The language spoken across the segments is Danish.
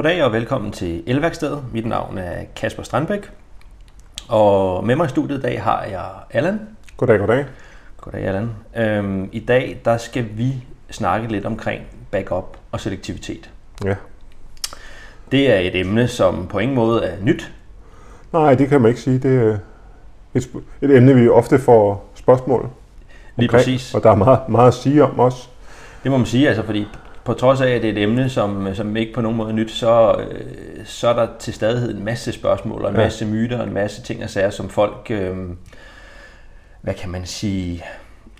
Goddag og velkommen til Elværkstedet. Mit navn er Kasper Strandbæk. Og med mig i studiet i dag har jeg Allan. Goddag, goddag. Goddag, Allan. Øhm, I dag der skal vi snakke lidt omkring backup og selektivitet. Ja. Det er et emne, som på ingen måde er nyt. Nej, det kan man ikke sige. Det er et, et emne, vi ofte får spørgsmål Lige omkring, præcis. Og der er meget, meget at sige om også. Det må man sige, altså fordi på trods af, at det er et emne, som, som ikke på nogen måde er nyt, så, øh, så er der til stadighed en masse spørgsmål og en Ja. masse myter og en masse ting og sager, som folk, øh, hvad kan man sige,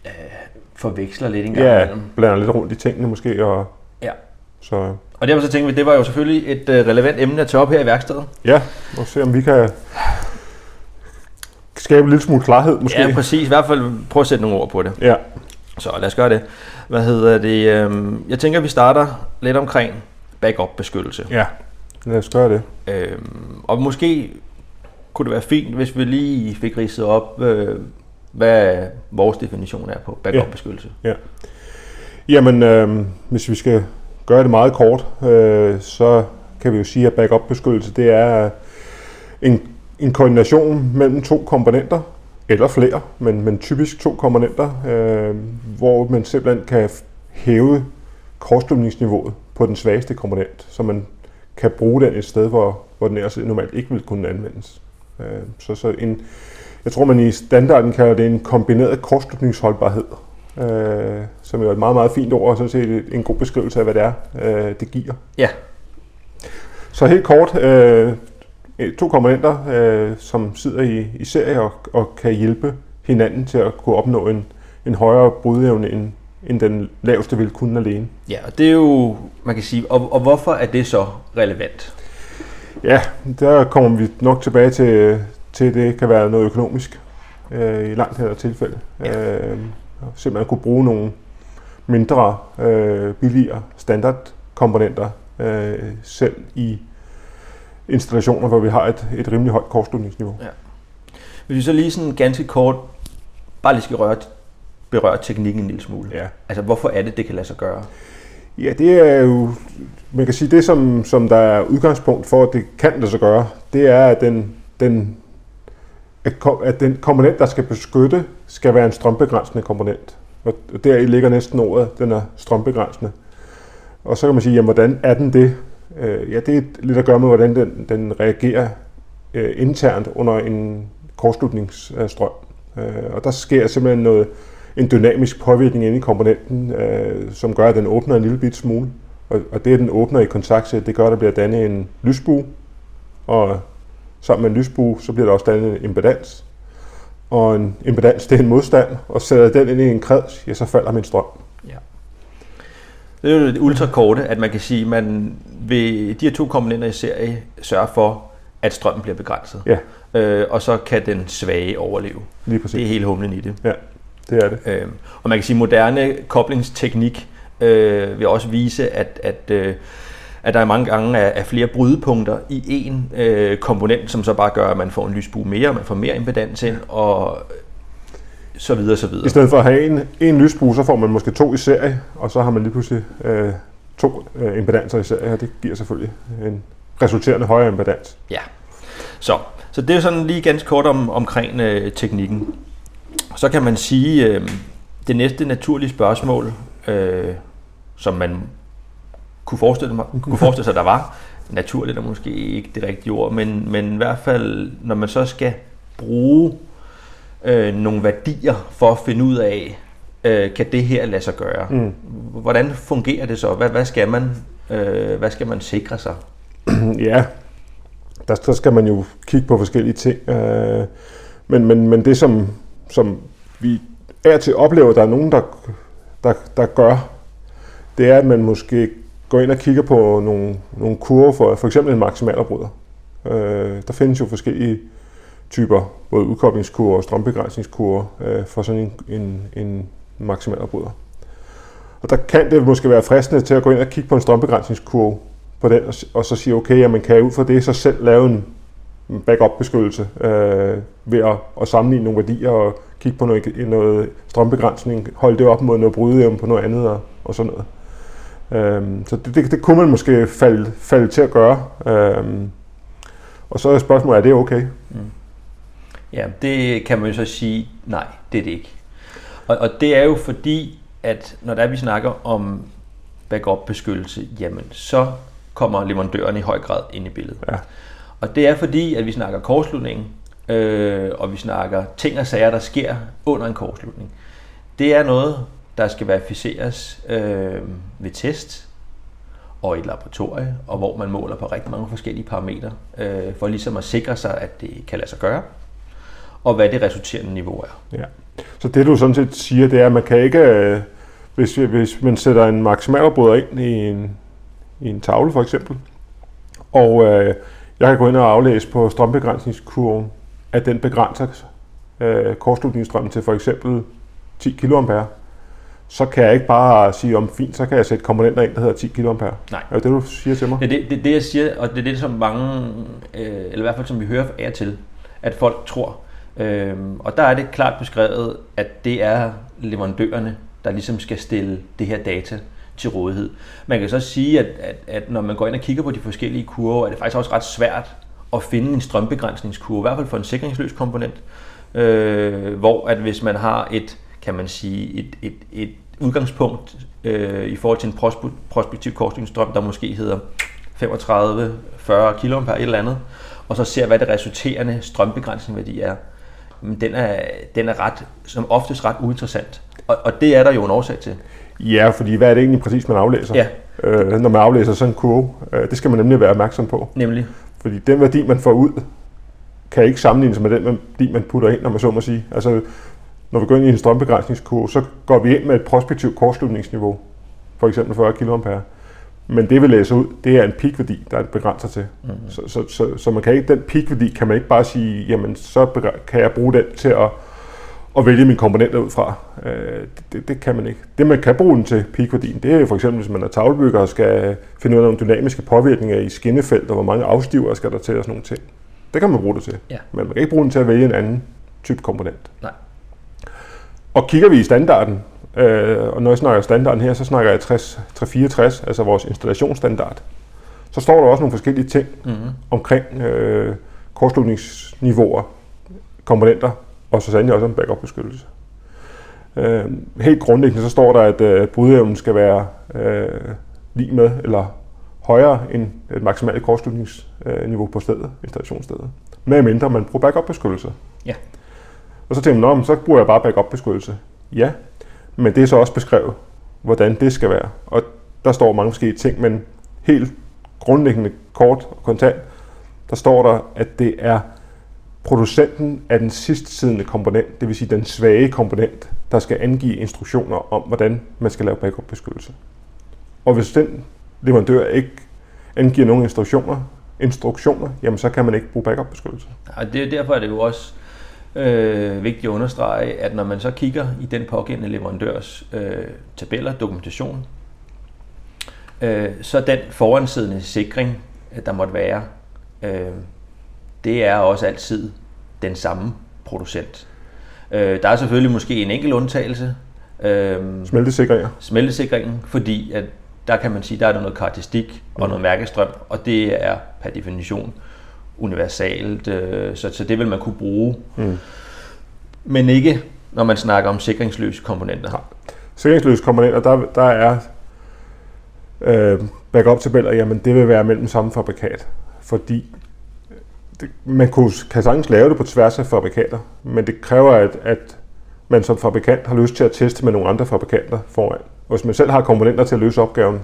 øh, forveksler lidt en gang Ja, blander lidt rundt i tingene måske. Og, Ja. Så Og derfor så tænkte vi, at det var jo selvfølgelig et øh, relevant emne at tage op her i værkstedet. ja, og se om vi kan skabe en lille smule klarhed måske. Ja, præcis. I hvert fald prøve at sætte nogle ord på det. ja. Så lad os gøre det. Hvad hedder det? øhm, Jeg tænker, at vi starter lidt omkring backup-beskyttelse. ja. Lad os gøre det. Øhm, og måske kunne det være fint, hvis vi lige fik ridset op, øh, hvad vores definition er på backup-beskyttelse. Jamen, øh, hvis vi skal gøre det meget kort, øh, så kan vi jo sige, at backup-beskyttelse det er en, en koordination mellem to komponenter, eller flere, men, men typisk to komponenter, øh, hvor man simpelthen kan hæve kortslutningsniveauet på den svageste komponent, så man kan bruge den et sted, hvor, hvor den ellers normalt ikke vil kunne anvendes. Øh, så, så en, jeg tror, man i standarden kalder det en kombineret kortslutningsholdbarhed, øh, som jo er et meget, meget fint ord, og sådan set en god beskrivelse af, hvad det er, øh, det giver. Ja. Så helt kort, øh, to komponenter, øh, som sidder i, i serie og, og kan hjælpe hinanden til at kunne opnå en, en højere brudevne, end, end den laveste vil kunne alene. Ja, og det er jo, man kan sige, og, og hvorfor er det så relevant? Ja, der kommer vi nok tilbage til, til det kan være noget økonomisk øh, i langt her tilfælde. Ja. Øh, simpelthen kunne bruge nogle mindre, øh, billigere standardkomponenter øh, selv i installationer, hvor vi har et, et rimelig højt kortslutningsniveau. Hvis vi så lige sådan ganske kort, bare lige skal røre, berøre teknikken en lille smule. Ja. Altså, hvorfor er det, det kan lade sig gøre? Ja, det er jo, man kan sige, det som, som der er udgangspunkt for, at det kan lade sig gøre, det er, at den, den, at den komponent, der skal beskytte, skal være en strømbegrænsende komponent. Og der ligger næsten ordet, den er strømbegrænsende. Og så kan man sige, jamen, hvordan er den det? Øh, Ja, det er lidt at gøre med, hvordan den, den reagerer øh, internt under en kortslutningsstrøm. Øh, Og der sker simpelthen noget, en dynamisk påvirkning inde i komponenten, øh, som gør, at den åbner en lille bit smule. Og, og det, at den åbner i kontaktsæt, det gør, at der bliver dannet en lysbue. Og sammen med en lysbue, så bliver der også dannet en impedans. Og en impedans, det er en modstand, og sætter den ind i en kreds, ja, så falder min strøm. Det er jo det ultrakorte, at man kan sige, at man ved de her to komponenter i serie sørger for, at strømmen bliver begrænset. Ja. Øh, og så kan den svage overleve. Lige Det præcis. er hele humlen i det. Det er det. Øh, og man kan sige, at moderne koblingsteknik øh, vil også vise, at, at, øh, at der er mange gange er, er flere brydepunkter i en øh, komponent, som så bare gør, at man får en lysbue mere, man får mere impedans ind, og så videre, så videre. I stedet for at have en, en lysbue, så får man måske to i serie, og så har man lige pludselig øh, to øh, impedanser i serie, og det giver selvfølgelig en resulterende højere impedans. Ja. Så, så det er sådan lige ganske kort om, omkring øh, teknikken. Så kan man sige, øh, det næste naturlige spørgsmål, øh, som man kunne forestille, mig, kunne forestille sig, der var, naturligt er måske ikke det rigtige ord, men, men i hvert fald, når man så skal bruge øh, nogle værdier for at finde ud af, øh, kan det her lade sig gøre? Mm. Hvordan fungerer det så? Hvad, hvad, skal man, øh, hvad skal man sikre sig? Ja, der, der skal man jo kigge på forskellige ting. Øh, men, men, men det, som, som vi er til oplever, der er nogen, der, der, der gør, det er, at man måske går ind og kigger på nogle, nogle kurver for for eksempel en maksimalafbryder. Øh, der findes jo forskellige typer, både udkoblingskurver og strømbegrænsningskurver øh, for sådan en, en, en maksimal afbryder. Og der kan det måske være fristende til at gå ind og kigge på en strømbegrænsningskurve på den, og, og så sige, okay, jamen kan jeg ud fra det så selv lave en backup-beskyttelse øh, ved at, at sammenligne nogle værdier og kigge på noget, noget strømbegrænsning, holde det op mod noget brydeevne på noget andet og, og sådan noget. Øhm, så det, det, det kunne man måske falde, falde til at gøre. Øhm, og så er spørgsmålet, er det okay? Mm. Ja, det kan man jo så sige, nej, det er det ikke. Og, og det er jo fordi, at når der vi snakker om backup-beskyttelse, jamen så kommer leverandøren i høj grad ind i billedet. Ja. Og det er fordi, at vi snakker kortslutning, øh, og vi snakker ting og sager, der sker under en kortslutning. Det er noget, der skal verificeres øh, ved test og i et laboratorie, og hvor man måler på rigtig mange forskellige parametre, øh, for ligesom at sikre sig, at det kan lade sig gøre, og hvad det resulterende niveau er. Ja. Så det du sådan set siger, det er, at man kan ikke, øh, hvis, hvis man sætter en maksimalafbryder ind i en, i en tavle for eksempel, og øh, jeg kan gå ind og aflæse på strømbegrænsningskurven, at den begrænser øh, kortslutningsstrømmen til for eksempel 10 kA, så kan jeg ikke bare sige om fint, så kan jeg sætte komponenter ind, der hedder 10 kA. Nej. Er det det, du siger til mig? Det er det, det, det jeg siger, og det er det, som mange, øh, eller i hvert fald som vi hører af til, at folk tror. Øh, og der er det klart beskrevet, at det er leverandørerne, der ligesom skal stille det her data til rådighed. Man kan så sige, at, at, at når man går ind og kigger på de forskellige kurver, er det faktisk også ret svært at finde en strømbegrænsningskurve, i hvert fald for en sikringsløs komponent, øh, hvor at hvis man har et, kan man sige, et, et, et udgangspunkt øh, i forhold til en prospektiv korsstykningsstrøm, der måske hedder 35-40 kA per et eller andet, og så ser, hvad det resulterende strømbegrænsningsværdi er, men den er, den er ret, som oftest ret uinteressant. Og, og det er der jo en årsag til. Ja, fordi hvad er det egentlig præcis, man aflæser? Ja. Øh, når man aflæser sådan en kurve, øh, det skal man nemlig være opmærksom på. Nemlig. Fordi den værdi, man får ud, kan ikke sammenlignes med den værdi, man putter ind, når man så må sige. Altså, når vi går ind i en strømbegrænsningskurve, så går vi ind med et prospektivt kortslutningsniveau, for eksempel 40 kA. Men det vi læser ud, det er en peakværdi, der er begrænser til. Mm-hmm. Så, så, så, så man kan ikke, den peakværdi kan man ikke bare sige, jamen så kan jeg bruge den til at, at vælge mine komponenter ud fra. Øh, det, det kan man ikke. Det man kan bruge den til, peakværdien, det er for eksempel, hvis man er tavlebygger og skal finde ud af nogle dynamiske påvirkninger i skinnefelt, og hvor mange afstiver skal der til og sådan nogle ting. Det kan man bruge det til. Ja. Men man kan ikke bruge den til at vælge en anden type komponent. Nej. Og kigger vi i standarden, øh, og når jeg snakker standarden her, så snakker jeg 60, 364, altså vores installationsstandard. Så står der også nogle forskellige ting mm-hmm. omkring øh, kortslutningsniveauer, komponenter, og så sandelig også om backup-beskyttelse. Øh, helt grundlæggende så står der, at øh, brudevnen skal være øh, lige med eller højere end et maksimalt kortslutningsniveau på stedet, installationsstedet. Med mindre man bruger backup-beskyttelse. Ja. Og så tænker man, så bruger jeg bare backup-beskyttelse. Ja, men det er så også beskrevet, hvordan det skal være. Og der står mange forskellige ting, men helt grundlæggende kort og kontant, der står der, at det er producenten af den sidst siddende komponent, det vil sige den svage komponent, der skal angive instruktioner om, hvordan man skal lave backup-beskyttelse. Og hvis den leverandør ikke angiver nogen instruktioner, instruktioner, jamen så kan man ikke bruge backup-beskyttelse. Og det er derfor er det jo også øh, vigtigt at understrege, at når man så kigger i den pågældende leverandørs øh, tabeller, dokumentation, øh, så den foransiddende sikring, der måtte være, øh, det er også altid den samme producent. Øh, der er selvfølgelig måske en enkelt undtagelse. Øh, Smeltesikringer. Smeltesikringen, fordi at der kan man sige, der er noget karakteristik og noget mærkestrøm, og det er per definition universalt, øh, så, så det vil man kunne bruge. Mm. Men ikke, når man snakker om sikringsløse komponenter. Ja. Sikringsløse komponenter, der, der er øh, backup-tabeller, jamen det vil være mellem samme fabrikat, fordi det, man kunne, kan sagtens lave det på tværs af fabrikater, men det kræver, at, at man som fabrikant har lyst til at teste med nogle andre fabrikanter foran. Hvis man selv har komponenter til at løse opgaven,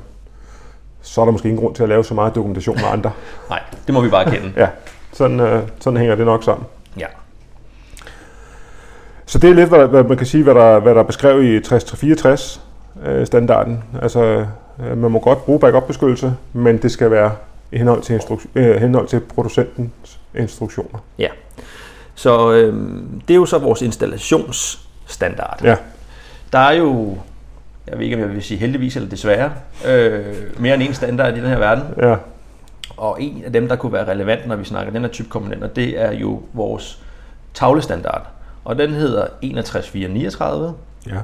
så er der måske ingen grund til at lave så meget dokumentation med andre. Nej, det må vi bare kende. ja, sådan, øh, sådan hænger det nok sammen. Ja. Så det er lidt, hvad, hvad man kan sige, hvad der, hvad der er beskrevet i 6364 øh, standarden. Altså, øh, man må godt bruge backup-beskyttelse, men det skal være i henhold til, instru- øh, henhold til producentens instruktioner. Ja, så øh, det er jo så vores installationsstandard. Ja. Der er jo jeg ved ikke, om jeg vil sige heldigvis eller desværre, øh, mere end en standard i den her verden. Ja. Og en af dem, der kunne være relevant, når vi snakker den her type komponenter, det er jo vores tavlestandard. Og den hedder 61439. Ja.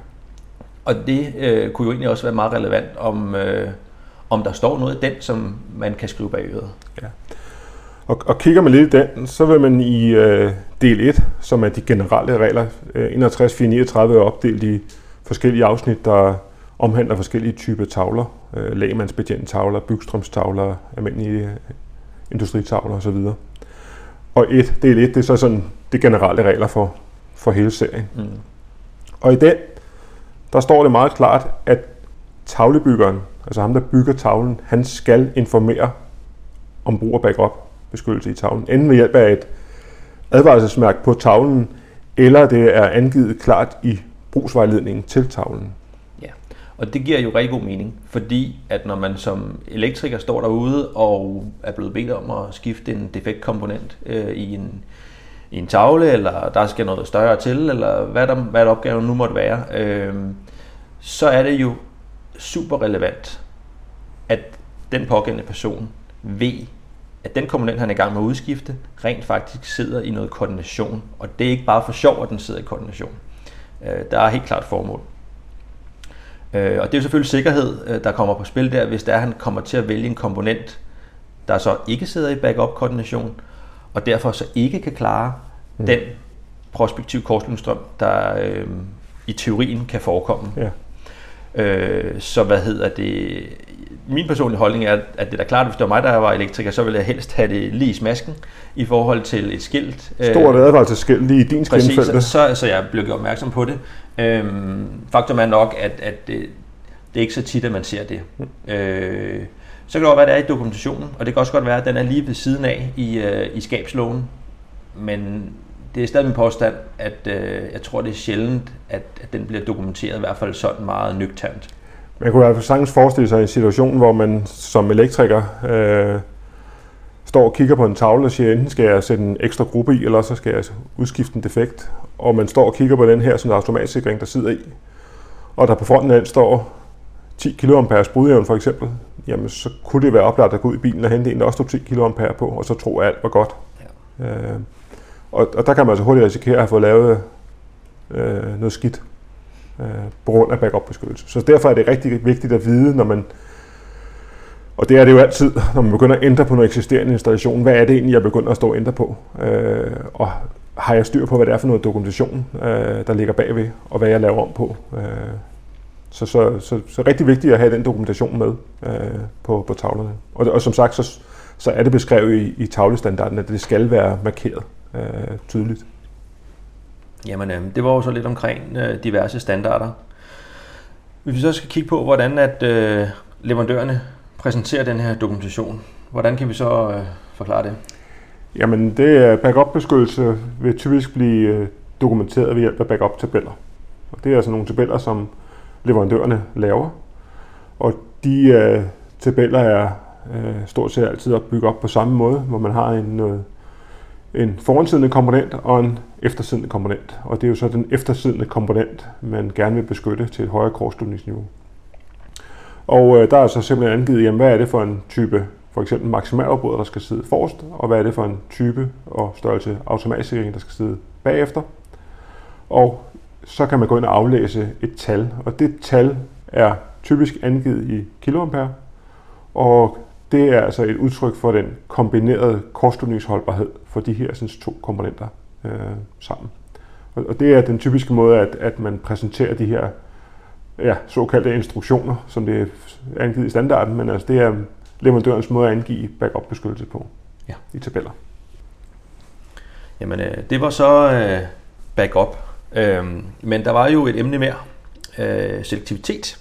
Og det øh, kunne jo egentlig også være meget relevant, om, øh, om der står noget i den, som man kan skrive bag øret. Ja. Og, og kigger man lidt i den, så vil man i øh, del 1, som er de generelle regler, øh, 61, 39 er opdelt i forskellige afsnit, der omhandler forskellige typer tavler, øh, lægemandsbetjente tavler, bygstrømstavler, almindelige øh, industritavler osv. Og et, del 1, det er så sådan de generelle regler for, for hele serien. Mm. Og i den, der står det meget klart, at tavlebyggeren, altså ham, der bygger tavlen, han skal informere om brug af backup beskyttelse i tavlen. Enten ved hjælp af et advarselsmærke på tavlen, eller det er angivet klart i brugsvejledningen til tavlen. Og det giver jo rigtig god mening, fordi at når man som elektriker står derude og er blevet bedt om at skifte en defekt komponent øh, i en i en tavle, eller der skal noget større til, eller hvad der, hvad der opgaven nu måtte være, øh, så er det jo super relevant, at den pågældende person ved, at den komponent, han er i gang med at udskifte, rent faktisk sidder i noget koordination. Og det er ikke bare for sjov, at den sidder i koordination. Øh, der er helt klart formål. Øh, og det er jo selvfølgelig sikkerhed, øh, der kommer på spil der, hvis der han kommer til at vælge en komponent, der så ikke sidder i backup-koordination, og derfor så ikke kan klare mm. den prospektiv korslønstrøm, der øh, i teorien kan forekomme. Ja. Øh, så hvad hedder det? Min personlige holdning er, at det er da klart, at hvis det var mig, der var elektriker, så ville jeg helst have det lige i smasken i forhold til et skilt. Stort øh, advarselsskilt lige i din skrinfælde. Så, så jeg blev opmærksom på det. Øh, faktum er nok, at, at det, det er ikke så tit, at man ser det. Mm. Øh, så kan det godt være, at det er i dokumentationen, og det kan også godt være, at den er lige ved siden af i, øh, i skabsloven. Men det er stadig min påstand, at øh, jeg tror, det er sjældent, at, at den bliver dokumenteret, i hvert fald sådan meget nøgternt. Man kunne i hvert fald sagtens forestille sig en situation, hvor man som elektriker øh, står og kigger på en tavle og siger, enten skal jeg sætte en ekstra gruppe i, eller så skal jeg udskifte en defekt. Og man står og kigger på den her sådan automatsikring, der sidder i. Og der på fronten af den står 10 kA brudjævn for eksempel, jamen så kunne det være oplagt at gå ud i bilen og hente en, der også stod 10 kA på, og så tro, at alt var godt. Ja. Øh, og, og der kan man altså hurtigt risikere at have fået lavet øh, noget skidt øh, på grund af backup-beskyttelse. Så derfor er det rigtig vigtigt at vide, når man og det er det jo altid, når man begynder at ændre på noget eksisterende installation. Hvad er det egentlig, jeg begynder at stå og ændre på? Øh, og har jeg styr på, hvad det er for noget dokumentation, øh, der ligger bagved, og hvad jeg laver om på? Øh, så, så, så, så rigtig vigtigt at have den dokumentation med øh, på, på tavlerne. Og, og som sagt, så, så er det beskrevet i, i tavlestandarden, at det skal være markeret øh, tydeligt. Jamen, øh, det var jo så lidt omkring øh, diverse standarder. Hvis vi så skal kigge på, hvordan at øh, leverandørerne præsenterer den her dokumentation, hvordan kan vi så øh, forklare det? Jamen, det er backup-beskyttelse vil typisk blive øh, dokumenteret ved hjælp af backup-tabeller. Og det er altså nogle tabeller, som leverandørerne laver. Og de øh, tabeller er øh, stort set altid opbygget op på samme måde, hvor man har en, noget, en foransiddende komponent og en eftersiddende komponent. Og det er jo så den eftersiddende komponent, man gerne vil beskytte til et højere kortslutningsniveau. Og øh, der er så simpelthen angivet, jamen, hvad er det for en type for eksempel maksimalafbryder, der skal sidde forrest, og hvad er det for en type og størrelse automatsikring, der skal sidde bagefter. Og så kan man gå ind og aflæse et tal, og det tal er typisk angivet i kiloampere, og det er altså et udtryk for den kombinerede kortslutningsholdbarhed for de her sådan, to komponenter øh, sammen. Og, og det er den typiske måde, at, at man præsenterer de her ja, såkaldte instruktioner, som det er angivet i standarden, men altså det er leverandørens måde at angive backup-beskyttelse på ja. i tabeller. Jamen, øh, det var så øh, backup. Øhm, men der var jo et emne mere, øh, selektivitet.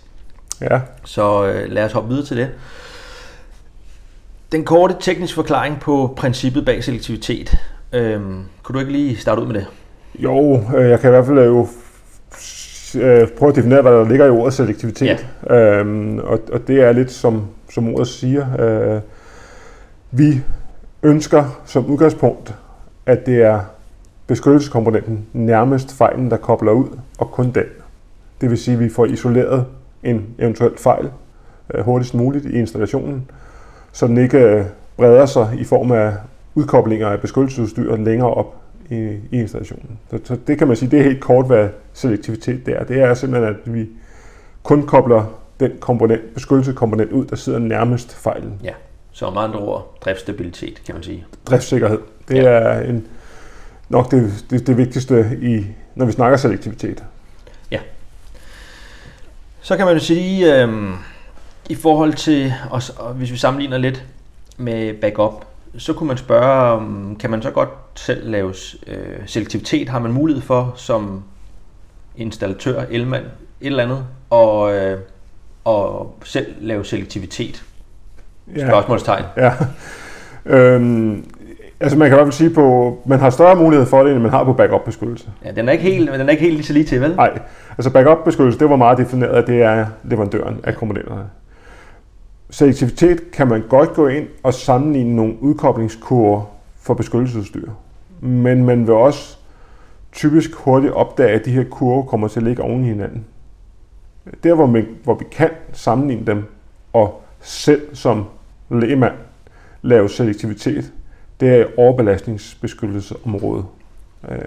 Ja. Så øh, lad os hoppe videre til det. Den korte tekniske forklaring på princippet bag selektivitet. Øhm, kunne du ikke lige starte ud med det? Jo, øh, jeg kan i hvert fald jo øh, prøve at definere, hvad der ligger i ordet selektivitet. Ja. Øhm, og, og det er lidt som, som ordet siger. Øh, vi ønsker som udgangspunkt, at det er beskyttelseskomponenten nærmest fejlen, der kobler ud, og kun den. Det vil sige, at vi får isoleret en eventuel fejl øh, hurtigst muligt i installationen, så den ikke øh, breder sig i form af udkoblinger af beskyttelsesudstyr længere op i, i installationen. Så, så det kan man sige, det er helt kort, hvad selektivitet det er. Det er simpelthen, at vi kun kobler den komponent, beskyttelseskomponent ud, der sidder nærmest fejlen. Ja, så om andre ord, driftsstabilitet, kan man sige. Driftssikkerhed. Det ja. er en, nok det, det, det vigtigste, i, når vi snakker selektivitet. Ja. Så kan man jo sige, øh, i forhold til, og hvis vi sammenligner lidt med backup, så kunne man spørge, kan man så godt selv lave øh, selektivitet? Har man mulighed for som installatør, elmand, et eller andet, og, øh, og selv lave selektivitet? Ja. Spørgsmålstegn. Ja. Øhm, altså man kan i hvert fald sige på, man har større mulighed for det, end man har på backup-beskyttelse. Ja, den er ikke helt, den er ikke helt lige så lige til, vel? Nej, altså backup-beskyttelse, det var meget defineret, at det er leverandøren af komponenterne. Selektivitet kan man godt gå ind og sammenligne nogle udkoblingskurver for beskyttelsesudstyr. Men man vil også typisk hurtigt opdage, at de her kurver kommer til at ligge oven i hinanden. Der, hvor vi, hvor vi kan sammenligne dem, og selv som lægemand lave selektivitet, det er overbelastningsbeskyttelsesområdet øh,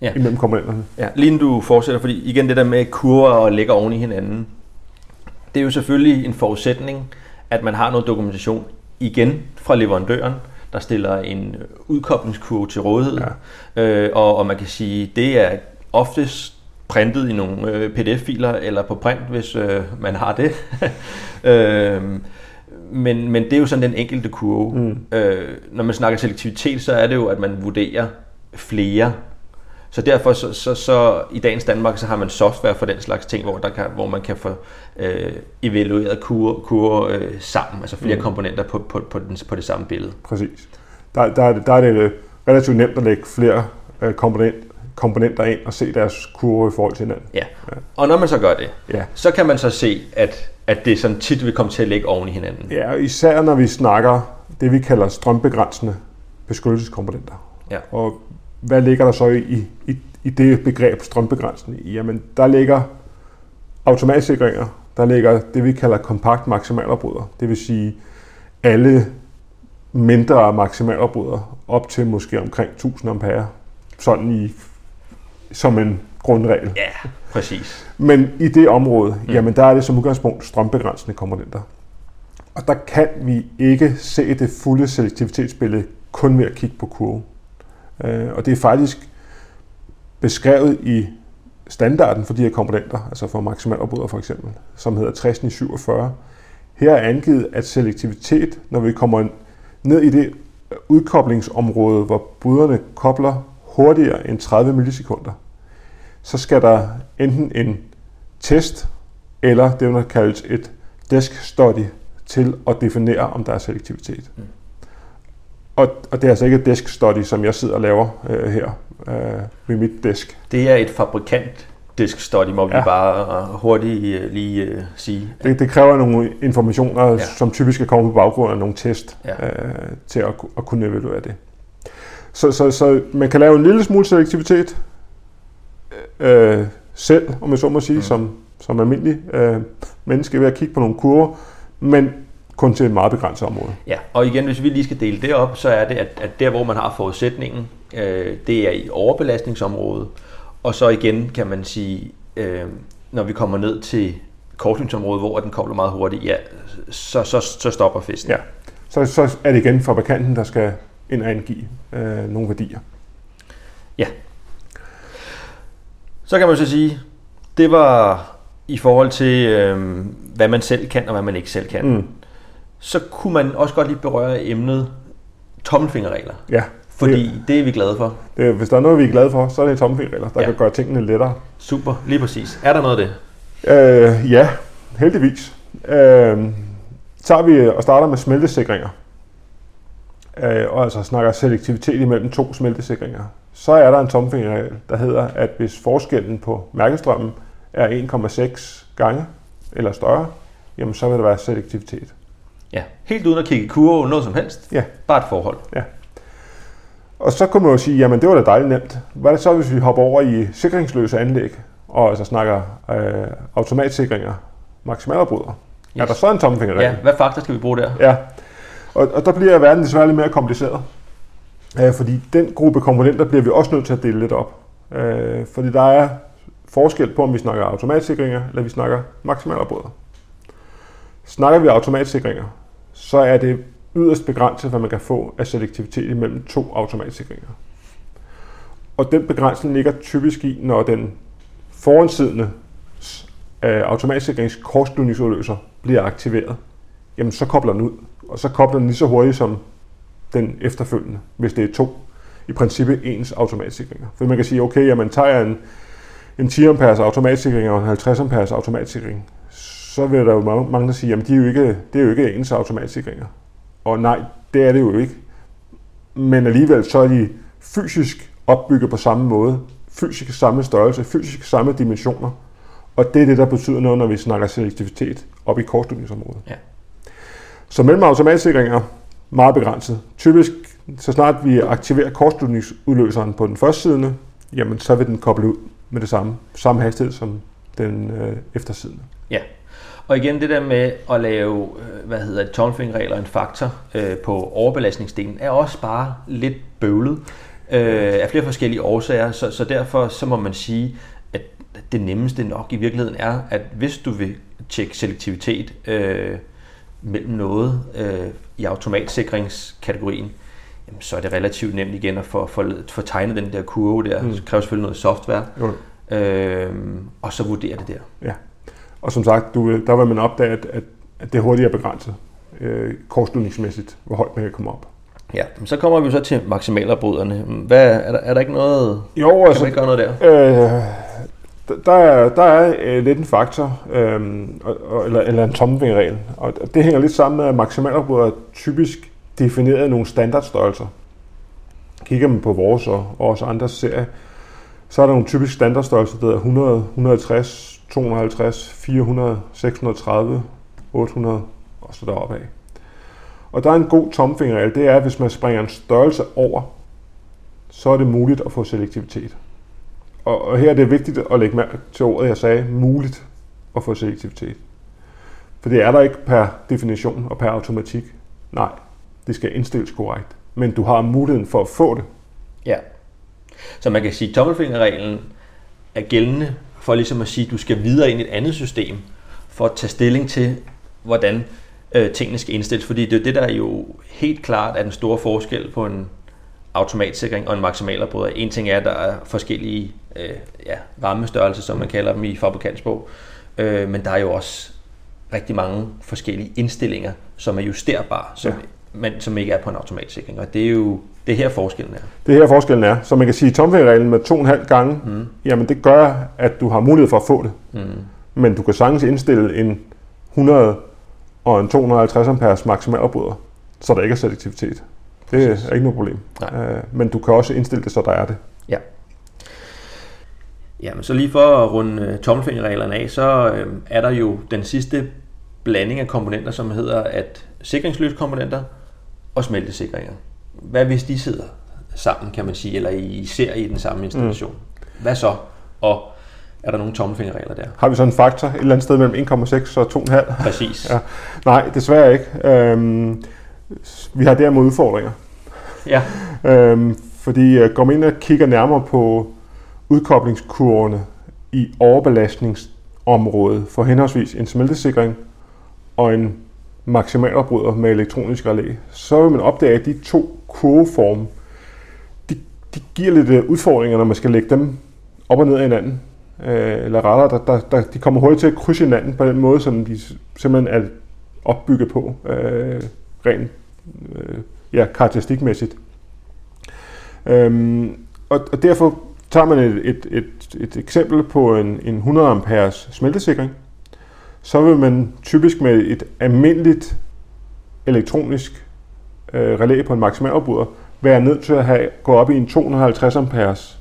ja. imellem komponenterne. Ja, lige inden du fortsætter, fordi igen det der med kurver og ligger oven i hinanden, det er jo selvfølgelig en forudsætning, at man har noget dokumentation igen fra leverandøren, der stiller en udkoblingskurve til rådighed. Ja. Øh, og, og man kan sige, det er oftest printet i nogle øh, pdf-filer eller på print, hvis øh, man har det. øh, men, men det er jo sådan den enkelte kurve. Mm. Øh, når man snakker selektivitet, så er det jo, at man vurderer flere så derfor så, så, så i dagens Danmark så har man software for den slags ting, hvor, der kan, hvor man kan få øh, evalueret kurve, kurve øh, sammen, altså flere mm. komponenter på, på, på, den, på det samme billede. Præcis. Der, der, der er det øh, relativt nemt at lægge flere øh, komponent, komponenter ind og se deres kurve i forhold til hinanden. Ja. ja. Og når man så gør det, ja. så kan man så se, at, at det sådan tit vil komme til at ligge oven i hinanden. Ja, og især når vi snakker det, vi kalder strømbegrænsende beskyttelseskomponenter. Ja. Og hvad ligger der så i, i, i det begreb strømbegrænsning? Jamen, der ligger automatsikringer, der ligger det, vi kalder kompakt maksimalafbryder. Det vil sige alle mindre maksimalafbryder op til måske omkring 1000 ampere, sådan i, som en grundregel. Ja, præcis. Men i det område, mm. jamen der er det som udgangspunkt strømbegrænsende komponenter. Og der kan vi ikke se det fulde selektivitetsbillede kun ved at kigge på kurven. Øh, og det er faktisk beskrevet i standarden for de her komponenter, altså for maksimalopbryder for eksempel, som hedder 6047. Her er angivet, at selektivitet, når vi kommer ned i det udkoblingsområde, hvor bryderne kobler hurtigere end 30 millisekunder, så skal der enten en test, eller det, man kaldes et desk study, til at definere, om der er selektivitet. Mm. Og, og det er altså ikke et desk study, som jeg sidder og laver øh, her øh, ved mit desk. Det er et fabrikant disk study, må ja. vi bare øh, hurtigt uh, lige uh, sige. Det, det kræver nogle informationer, ja. som typisk kan komme på baggrund af nogle test, ja. uh, til at, at kunne evaluere det. Så, så, så man kan lave en lille smule selektivitet uh, selv, om jeg så må sige, mm. som, som almindelig uh, menneske ved at kigge på nogle kurver, men kun til et meget begrænset område. Ja, og igen, hvis vi lige skal dele det op, så er det, at, at der, hvor man har forudsætningen, øh, det er i overbelastningsområdet, og så igen kan man sige, øh, når vi kommer ned til kortlingsområdet, hvor den kobler meget hurtigt, ja, så, så, så stopper festen. Ja, så, så er det igen fabrikanten, der skal ind og angive øh, nogle værdier. Ja. Så kan man så sige, det var i forhold til, øh, hvad man selv kan og hvad man ikke selv kan. Mm så kunne man også godt lige berøre emnet tommelfingerregler. Ja. Fordi det, det er vi glade for. Det, hvis der er noget, vi er glade for, så er det tommelfingerregler, der ja. kan gøre tingene lettere. Super, lige præcis. Er der noget af det? Øh, ja, heldigvis. Øh, tager vi og starter med smeltesikringer, øh, og altså snakker selektivitet imellem to smeltesikringer, så er der en tommelfingerregel, der hedder, at hvis forskellen på mærkestrømmen er 1,6 gange eller større, jamen så vil der være selektivitet. Ja, helt uden at kigge kurve noget som helst. Ja. Bare et forhold. Ja. Og så kunne man jo sige, jamen det var da dejligt nemt. Hvad er det så, hvis vi hopper over i sikringsløse anlæg, og altså snakker øh, automatsikringer, maksimalafbryder? Yes. Er der så en tommelfingerregel? Ja, hvad faktor skal vi bruge der? Ja, og, og der bliver verden desværre lidt mere kompliceret. Øh, fordi den gruppe komponenter bliver vi også nødt til at dele lidt op. Øh, fordi der er forskel på, om vi snakker automatsikringer, eller vi snakker maksimalafbryder. Snakker vi automatsikringer, så er det yderst begrænset, hvad man kan få af selektivitet mellem to automatsikringer. Og den begrænsning ligger typisk i, når den foransidende øh, automatsikrings bliver aktiveret, jamen så kobler den ud. Og så kobler den lige så hurtigt som den efterfølgende, hvis det er to i princippet ens automatsikringer. For man kan sige, okay, jamen tager jeg en, en 10 amperes automatsikring og en 50 amperes automatsikring, så vil der jo mange, der sige, jamen de er jo ikke, det er jo ikke ens automatsikringer. Og nej, det er det jo ikke. Men alligevel så er de fysisk opbygget på samme måde, fysisk samme størrelse, fysisk samme dimensioner. Og det er det, der betyder noget, når vi snakker selektivitet op i kortslutningsområdet. Ja. Så mellem automatsikringer, meget begrænset. Typisk, så snart vi aktiverer kortslutningsudløseren på den første side, jamen så vil den koble ud med det samme, samme hastighed som den øh, eftersidende. Ja, og igen det der med at lave, øh, hvad hedder det, tommelfingerregler en faktor øh, på overbelastningsdelen, er også bare lidt bøvlet øh, af flere forskellige årsager, så, så derfor så må man sige, at det nemmeste nok i virkeligheden er, at hvis du vil tjekke selektivitet øh, mellem noget øh, i automatsikringskategorien, jamen, så er det relativt nemt igen at få, få, få tegnet den der kurve der. Mm. Det kræver selvfølgelig noget software, jo. øh, og så vurdere det der. Ja. Og som sagt, du, der vil man opdage, at, at, at det hurtigt er begrænset øh, korslutningsmæssigt, hvor højt man kan komme op. Ja, men så kommer vi så til maksimalopbryderne. Hvad, er, der, er der ikke noget... Jo, kan altså, man ikke gøre noget der? Øh, der er, der er øh, lidt en faktor, øh, eller, eller en tommelfingerregel. Og det hænger lidt sammen med, at maksimalopbrydere typisk defineret nogle standardstørrelser. Kigger man på vores og, og også andres serie, så er der nogle typiske standardstørrelser, der er 100, 150, 250, 400, 630, 800 og så deroppe af. Og der er en god tomfingerregel, det er, at hvis man springer en størrelse over, så er det muligt at få selektivitet. Og, og her er det vigtigt at lægge mærke til ordet, jeg sagde, muligt at få selektivitet. For det er der ikke per definition og per automatik. Nej, det skal indstilles korrekt. Men du har muligheden for at få det. Ja. Så man kan sige, at tommelfingerreglen er gældende for ligesom at sige, at du skal videre ind i et andet system for at tage stilling til, hvordan øh, tingene skal indstilles. Fordi det er det, der er jo helt klart er den store forskel på en automatsikring og en maksimalafbryder. En ting er, at der er forskellige øh, ja, rammestørrelser, som man kalder dem i fabrikantsbog, øh, men der er jo også rigtig mange forskellige indstillinger, som er justerbare, som, ja men som ikke er på en automatsikring. Og det er jo det her forskellen er. Det her forskellen er. Så man kan sige, at tomfingerreglen med 2,5 gange, mm. jamen det gør, at du har mulighed for at få det. Mm. Men du kan sagtens indstille en 100 og en 250 amperes maksimal opbryder, så der ikke er selektivitet. Det Præcis. er ikke noget problem. Nej. Øh, men du kan også indstille det, så der er det. Ja. Jamen, så lige for at runde øh, tommelfingerreglerne af, så øh, er der jo den sidste blanding af komponenter, som hedder at sikringsløskomponenter og smeltesikringer. Hvad hvis de sidder sammen, kan man sige, eller i ser i den samme installation? Mm. Hvad så? Og er der nogle tommelfingerregler der? Har vi sådan en faktor et eller andet sted mellem 1,6 og 2,5? Præcis. ja. Nej, desværre ikke. Øhm, vi har derimod udfordringer. Ja. øhm, fordi uh, går man ind og kigger nærmere på udkoblingskurvene i overbelastningsområdet for henholdsvis en smeltesikring og en maksimalopbryder med elektronisk relæ, så vil man opdage, at de to kurveforme, de, de giver lidt øh, udfordringer, når man skal lægge dem op og ned af hinanden. Øh, eller rettere, der, der, der, de kommer hurtigt til at krydse hinanden på den måde, som de simpelthen er opbygget på, øh, rent øh, ja, karakteristikmæssigt. Øhm, og, og derfor tager man et, et, et, et eksempel på en, en 100 amperes smeltesikring, så vil man typisk med et almindeligt elektronisk øh, relæ på en maksimalopbryder være nødt til at have, gå op i en 250 amperes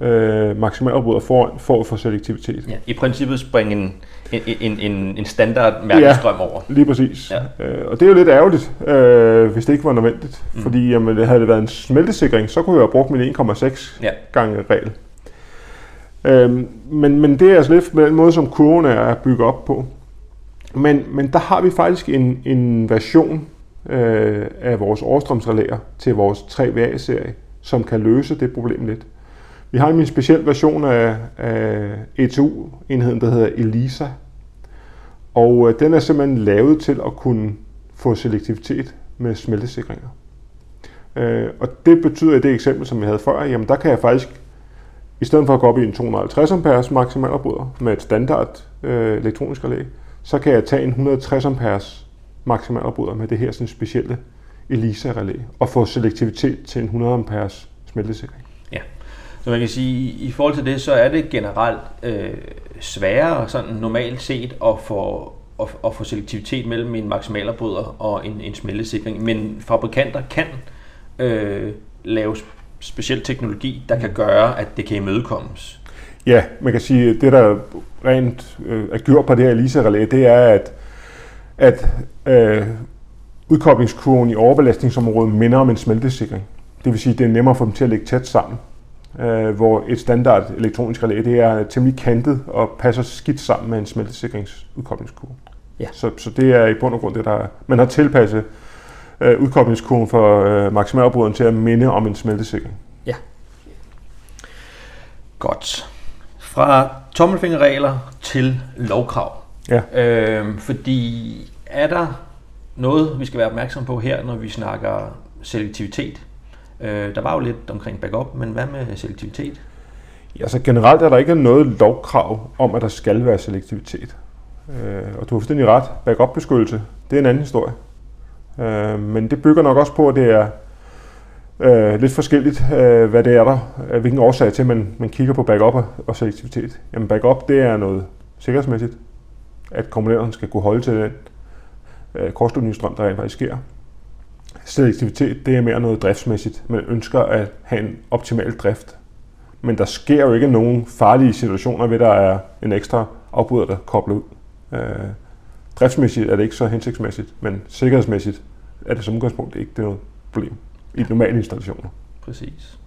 øh, maksimalopbryder for, for at få selektivitet. Ja, I princippet springe en, en, en, en, en standard mærkestrøm ja, over. lige præcis. Ja. Øh, og det er jo lidt ærgerligt, øh, hvis det ikke var nødvendigt. Mm. Fordi jamen, havde det været en smeltesikring, så kunne jeg have brugt min 1,6 ja. gange regel. Øh, men, men det er altså lidt den måde, som kurven er bygget op på. Men, men der har vi faktisk en, en version øh, af vores overstrømsrelæer til vores 3VA-serie, som kan løse det problem lidt. Vi har en speciel version af, af ETU-enheden, der hedder ELISA. Og øh, den er simpelthen lavet til at kunne få selektivitet med smeltesikringer. Øh, og det betyder i det eksempel, som jeg havde før, jamen der kan jeg faktisk, i stedet for at gå op i en 250 amperes maksimalafbryder med et standard øh, elektronisk relæ, så kan jeg tage en 160 amperes maksimalafbryder med det her sådan specielle ELISA-relæ og få selektivitet til en 100 amperes smeltesikring. Ja, så man kan sige, i forhold til det, så er det generelt øh, sværere sådan normalt set at få, at, at få selektivitet mellem en maksimalafbryder og en, en smeltesikring, men fabrikanter kan øh, lave speciel teknologi, der kan gøre, at det kan imødekommes. Ja, man kan sige, at det der rent øh, er gjort på det her ELISA-relæ, det er, at, at øh, udkoblingskurven i overbelastningsområdet minder om en smeltesikring. Det vil sige, at det er nemmere for dem til at lægge tæt sammen. Øh, hvor et standard elektronisk relæ, det er temmelig kantet og passer skidt sammen med en smeltesikrings Ja. Så, så det er i bund og grund det, der man har tilpasset øh, udkoblingskurven for øh, maksimalbruden til at minde om en smeltesikring. Ja. Godt. Fra tommelfingerregler til lovkrav. Ja. Øh, fordi er der noget, vi skal være opmærksom på her, når vi snakker selektivitet? Øh, der var jo lidt omkring backup, men hvad med selektivitet? Ja, så generelt er der ikke noget lovkrav om, at der skal være selektivitet. Øh, og du har fuldstændig ret. Backup-beskyttelse, det er en anden historie. Øh, men det bygger nok også på, at det er øh, lidt forskelligt, øh, hvad det er der, øh, hvilken årsag til, at man, man kigger på backup og, selektivitet. Jamen backup, det er noget sikkerhedsmæssigt, at komponenterne skal kunne holde til den øh, kortslutningsstrøm, der rent faktisk sker. Selektivitet, det er mere noget driftsmæssigt. Man ønsker at have en optimal drift. Men der sker jo ikke nogen farlige situationer ved, at der er en ekstra afbryder, der kobler ud. Øh, driftsmæssigt er det ikke så hensigtsmæssigt, men sikkerhedsmæssigt er det som udgangspunkt ikke det noget problem i normale installationer. Præcis.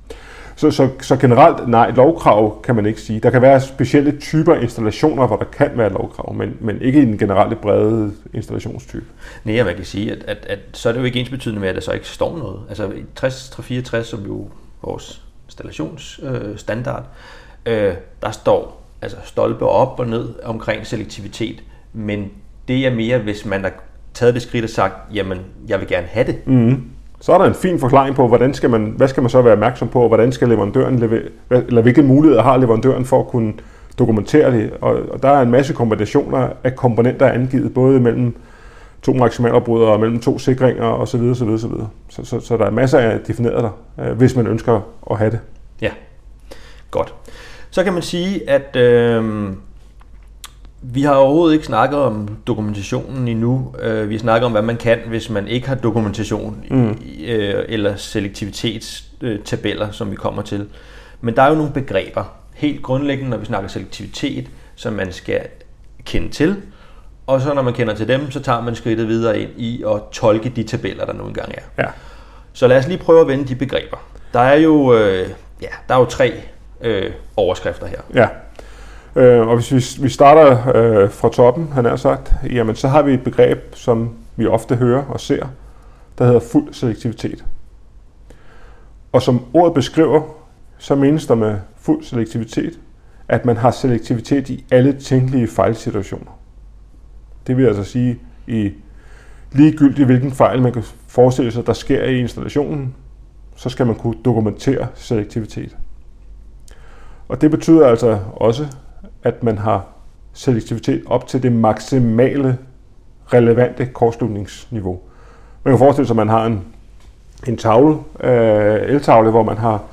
Så, så, så generelt, nej, lovkrav kan man ikke sige. Der kan være specielle typer installationer, hvor der kan være lovkrav, men, men ikke i den generelle brede installationstype. Nej, man kan sige, at, at, at så er det jo ikke ens betydende med, at der så ikke står noget. Altså i 60 som jo vores installationsstandard, øh, der står altså stolpe op og ned omkring selektivitet, men det er mere, hvis man har taget det skridt og sagt, jamen, jeg vil gerne have det. Mm. Så er der en fin forklaring på, hvordan skal man, hvad skal man så være opmærksom på, og hvordan skal leverandøren levere, eller hvilke muligheder har leverandøren for at kunne dokumentere det. Og, og der er en masse kombinationer af komponenter angivet, både mellem to maksimalafbrydere og mellem to sikringer osv. osv., osv. Så, så, så der er masser af defineret der, øh, hvis man ønsker at have det. Ja, godt. Så kan man sige, at øh, vi har overhovedet ikke snakket om dokumentationen endnu. Øh, vi har snakket om, hvad man kan, hvis man ikke har dokumentation mm. øh, eller selektivitetstabeller, som vi kommer til. Men der er jo nogle begreber, helt grundlæggende, når vi snakker selektivitet, som man skal kende til. Og så når man kender til dem, så tager man skridtet videre ind i at tolke de tabeller, der nu engang er. Ja. Så lad os lige prøve at vende de begreber. Der er jo, øh, ja, der er jo tre øh, overskrifter her. Ja. Øh, og hvis vi, vi starter øh, fra toppen, han har sagt, jamen så har vi et begreb, som vi ofte hører og ser, der hedder fuld selektivitet. Og som ordet beskriver, så menes der med fuld selektivitet, at man har selektivitet i alle tænkelige fejlsituationer. Det vil altså sige, i ligegyldigt hvilken fejl man kan forestille sig, der sker i installationen, så skal man kunne dokumentere selektivitet. Og det betyder altså også, at man har selektivitet op til det maksimale relevante kortslutningsniveau. Man kan forestille sig, at man har en, en tavle, øh, eltavle, hvor man har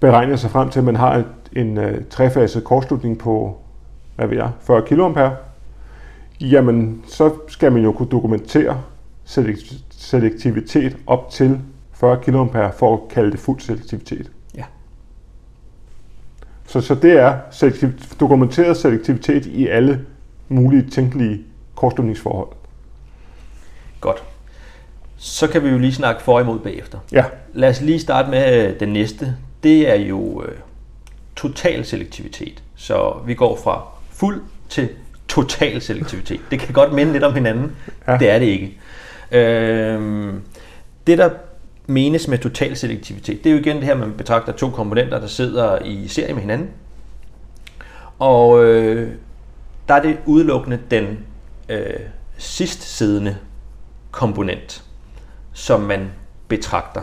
beregnet sig frem til, at man har en, en øh, trefaset kortslutning på, hvad ved jeg, 40 kA. Jamen, så skal man jo kunne dokumentere selektivitet op til 40 kA for at kalde det fuld selektivitet. Så, så det er selektiv, dokumenteret selektivitet i alle mulige tænkelige kortslutningsforhold. Godt. Så kan vi jo lige snakke for og imod bagefter. Ja. Lad os lige starte med øh, den næste. Det er jo øh, total selektivitet. Så vi går fra fuld til total selektivitet. Det kan godt minde lidt om hinanden. Ja. Det er det ikke. Øh, det, der menes med total selektivitet, det er jo igen det her, man betragter to komponenter, der sidder i serie med hinanden. Og øh, der er det udelukkende den øh, sidst siddende komponent, som man betragter.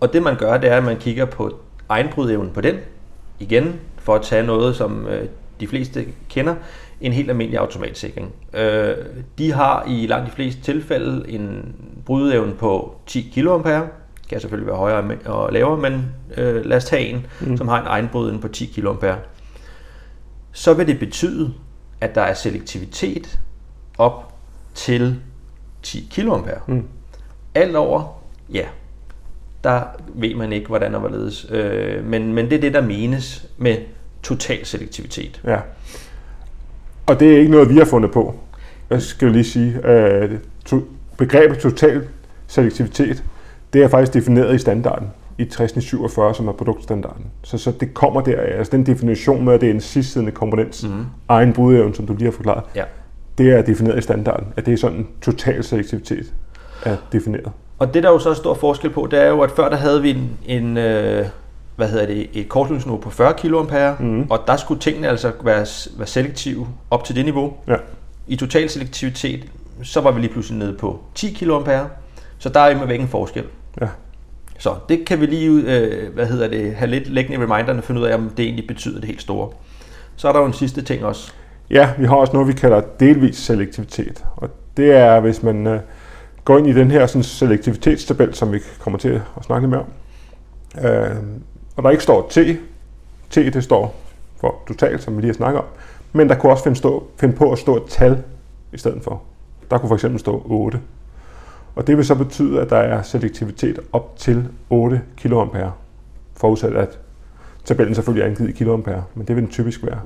Og det man gør, det er, at man kigger på egenbrydevnen på den, igen, for at tage noget, som øh, de fleste kender, en helt almindelig automatsikring. Øh, de har i langt de fleste tilfælde en brydeevne på 10 kA, kan selvfølgelig være højere og lavere, men øh, lad os tage en, mm. som har en egenbrydevne på 10 kA. Så vil det betyde, at der er selektivitet op til 10 kA. Mm. Alt over, ja, der ved man ikke, hvordan og hvorledes. Øh, men, men det er det, der menes med total selektivitet. Ja. Og det er ikke noget, vi har fundet på. Jeg skal lige sige, at begrebet total selektivitet, det er faktisk defineret i standarden i 6047, som er produktstandarden. Så, så det kommer der, altså den definition med, at det er en sidstsidende komponents mm. egen brudevne, som du lige har forklaret, ja. det er defineret i standarden, at det er sådan total selektivitet er defineret. Og det der er jo så stor forskel på, det er jo, at før der havde vi en, en øh, hvad hedder det, et kortslutningsniveau på 40 kA, mm. og der skulle tingene altså være, være selektive op til det niveau. Ja. I total selektivitet, så var vi lige pludselig nede på 10 kA, så der er imod væk en forskel. Ja. Så det kan vi lige øh, hvad hedder det, have lidt læggende i reminderne, finde ud af, om det egentlig betyder det helt store. Så er der jo en sidste ting også. Ja, vi har også noget, vi kalder delvis selektivitet. Og det er, hvis man øh, går ind i den her sådan, selektivitetstabel, som vi kommer til at snakke lidt mere om, øh, og der ikke står T, T det står for totalt, som vi lige har snakket om, men der kunne også finde, stå, finde på at stå et tal i stedet for. Der kunne for eksempel stå 8. Og det vil så betyde, at der er selektivitet op til 8 kA, forudsat at tabellen selvfølgelig er angivet i kiloampere, men det vil den typisk være.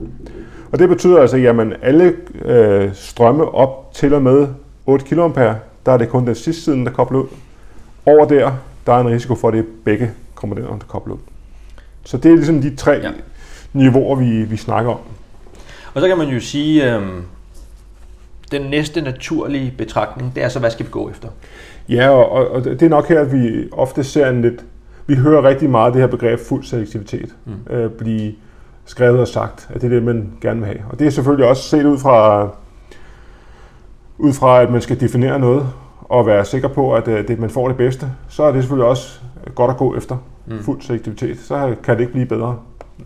Og det betyder altså, at alle øh, strømme op til og med 8 kA, der er det kun den sidste side, der kobler ud. Over der, der er en risiko for, at det er begge komponenter, der kobler ud. Så det er ligesom de tre ja. niveauer, vi, vi snakker om. Og så kan man jo sige, øh, den næste naturlige betragtning, det er så, hvad skal vi gå efter? Ja, og, og det er nok her, at vi ofte ser en lidt... Vi hører rigtig meget det her begreb fuld selektivitet mm. øh, blive skrevet og sagt, at det er det, man gerne vil have. Og det er selvfølgelig også set ud fra, ud fra at man skal definere noget og være sikker på, at øh, det, man får det bedste, så er det selvfølgelig også godt at gå efter mm. fuld selektivitet. Så kan det ikke blive bedre.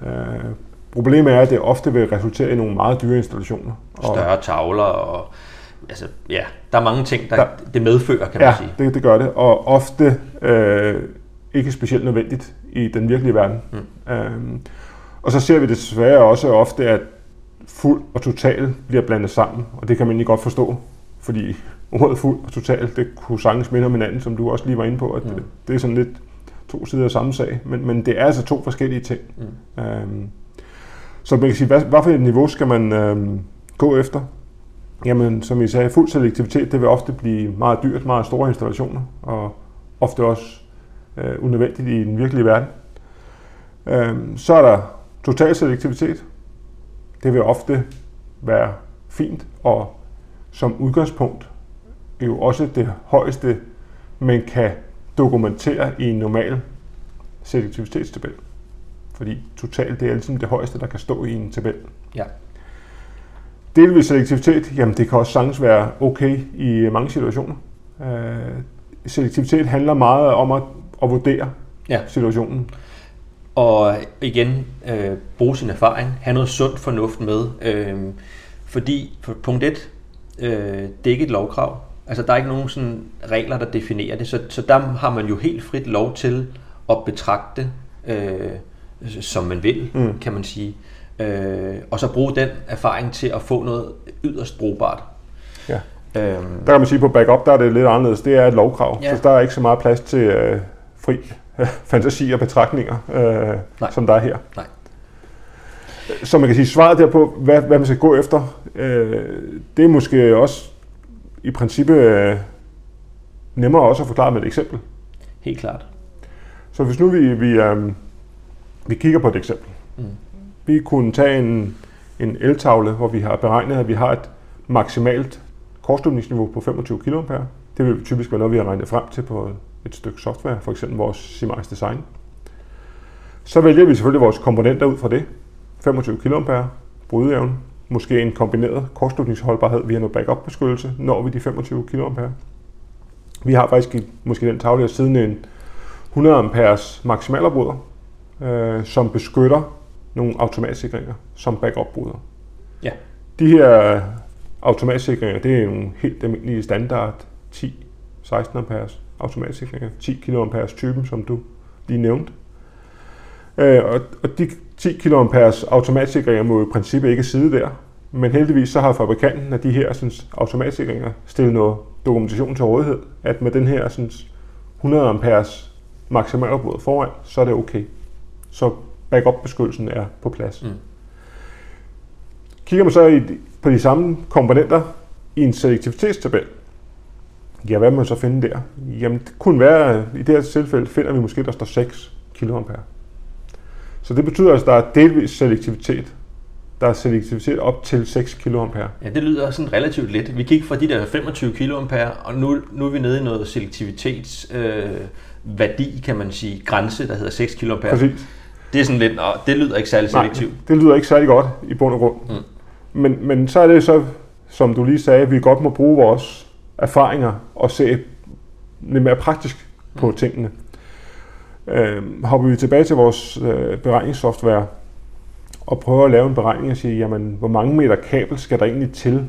Øh, problemet er, at det ofte vil resultere i nogle meget dyre installationer. Større tavler og altså, ja, der er mange ting, der, der det medfører, kan man ja, sige. Ja, det, det gør det, og ofte øh, ikke specielt nødvendigt i den virkelige verden. Mm. Øhm, og så ser vi desværre også ofte, at fuld og total bliver blandet sammen, og det kan man egentlig godt forstå, fordi ordet fuld og total, det kunne sagtens minde om hinanden, som du også lige var inde på, at mm. det, det er sådan lidt to sider af samme sag, men, men det er altså to forskellige ting. Mm. Øhm, så man kan sige, hvad, hvad for et niveau skal man øh, gå efter? Jamen, som I sagde, fuld selektivitet, det vil ofte blive meget dyrt, meget store installationer, og ofte også øh, unødvendigt i den virkelige verden. Øh, så er der total selektivitet. Det vil ofte være fint, og som udgangspunkt er jo også det højeste, man kan dokumentere i en normal selektivitetstabel. Fordi totalt det er ligesom det højeste, der kan stå i en tabel. Ja. Delvis selektivitet, jamen det kan også sagtens være okay i mange situationer. Øh, selektivitet handler meget om at, at vurdere ja. situationen. Og igen, øh, bruge sin erfaring, have noget sundt fornuft med. Øh, fordi, for punkt 1, øh, det er ikke et lovkrav. Altså, der er ikke nogen sådan regler, der definerer det, så, så der har man jo helt frit lov til at betragte, øh, som man vil, mm. kan man sige. Øh, og så bruge den erfaring til at få noget yderst brugbart. Ja. Øhm, der kan man sige, på backup der er det lidt anderledes. Det er et lovkrav, ja. så der er ikke så meget plads til øh, fri fantasi og betragtninger, øh, som der er her. Nej. Så man kan sige, svaret der på, hvad, hvad man skal gå efter, øh, det er måske også i princippet øh, nemmere også at forklare med et eksempel. Helt klart. Så hvis nu vi, vi, øh, vi kigger på et eksempel. Mm. Vi kunne tage en, en eltavle, hvor vi har beregnet, at vi har et maksimalt kortslutningsniveau på 25 kA. Det vil typisk være noget, vi har regnet frem til på et stykke software, for eksempel vores Simax Design. Så vælger vi selvfølgelig vores komponenter ud fra det. 25 kA, brydeevne, måske en kombineret kortslutningsholdbarhed via noget backup-beskyttelse, når vi de 25 kA. Vi har faktisk i, måske den tavle her siden en 100 amperes maksimalopbryder, øh, som beskytter nogle automatsikringer som backup-bryder. Ja. De her automatsikringer, det er nogle helt almindelige standard 10-16 amperes automatsikringer, 10 kA typen, som du lige nævnte. Øh, og, og de 10 kA automatsikringer må i princippet ikke sidde der, men heldigvis så har fabrikanten af de her sådan, automatsikringer stillet noget dokumentation til rådighed, at med den her sådan, 100 amperes maksimalopbrud foran, så er det okay. Så backup-beskyttelsen er på plads. Mm. Kigger man så i, på de samme komponenter i en selektivitetstabel, ja, hvad må man så finde der? Jamen, det kunne være, i det her tilfælde finder vi måske, der står 6 kA. Så det betyder, at der er delvis selektivitet. Der er selektivitet op til 6 kA. Ja, det lyder sådan relativt let. Vi gik fra de der 25 kA, og nu, nu er vi nede i noget selektivitets øh, værdi, kan man sige, grænse, der hedder 6 kA. Præcis. Det er sådan lidt, og det lyder ikke særlig selektivt. Nej, det lyder ikke særlig godt i bund og grund. Mm. Men, men så er det så, som du lige sagde, at vi godt må bruge vores erfaringer og se lidt mere praktisk på mm. tingene. Øh, hopper vi tilbage til vores øh, beregningssoftware og prøver at lave en beregning og sige, jamen, hvor mange meter kabel skal der egentlig til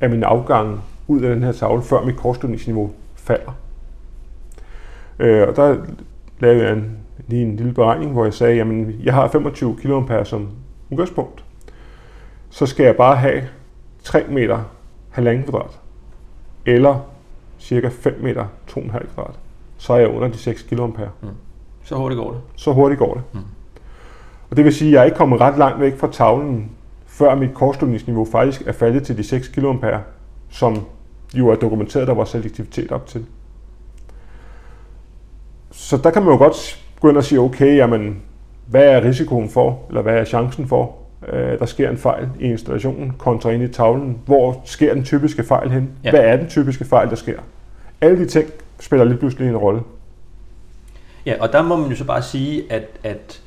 af min afgang ud af den her tavle, før mit kortslutningsniveau falder. Øh, og der lavede jeg en, lige en lille beregning, hvor jeg sagde, jamen, jeg har 25 kA som udgangspunkt. Så skal jeg bare have 3 meter halvanden kvadrat, eller cirka 5 meter 2,5 kvadrat så er jeg under de 6 kA. Mm. Så hurtigt går det. Så hurtigt går det. Mm. Og det vil sige, at jeg er ikke kommet ret langt væk fra tavlen, før mit kortslutningsniveau faktisk er faldet til de 6 kA, som jo er dokumenteret, der var selektivitet op til. Så der kan man jo godt gå ind og sige, okay, jamen, hvad er risikoen for, eller hvad er chancen for, øh, der sker en fejl i installationen kontra ind i tavlen? Hvor sker den typiske fejl hen? Ja. Hvad er den typiske fejl, der sker? Alle de ting spiller lige pludselig en rolle. Ja, og der må man jo så bare sige, at, at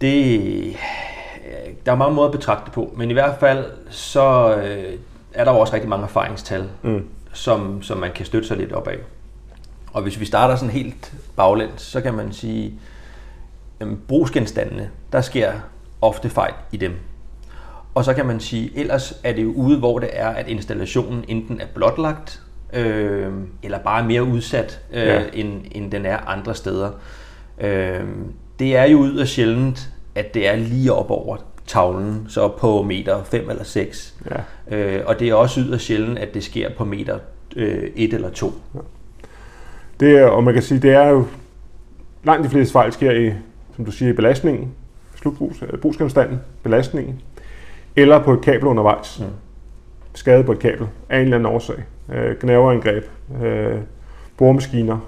det, der er mange måder at betragte det på, men i hvert fald så øh, er der jo også rigtig mange erfaringstal, mm. som, som man kan støtte sig lidt op af. Og hvis vi starter sådan helt baglæns, så kan man sige, at brugsgenstandene, der sker ofte fejl i dem. Og så kan man sige, ellers er det jo ude, hvor det er, at installationen enten er blotlagt, øh, eller bare mere udsat, øh, ja. end, end den er andre steder. Øh, det er jo yderst sjældent, at det er lige op over tavlen, så på meter 5 eller 6. Ja. Øh, og det er også yderst sjældent, at det sker på meter øh, 1 eller 2. Ja. Det er, og man kan sige, det er jo langt de fleste fejl sker i, som du siger, i belastningen, slutbrugsgenstanden, belastningen, eller på et kabel undervejs. Mm. Skade på et kabel af en eller anden årsag øh, gnaverangreb, øh, boremaskiner,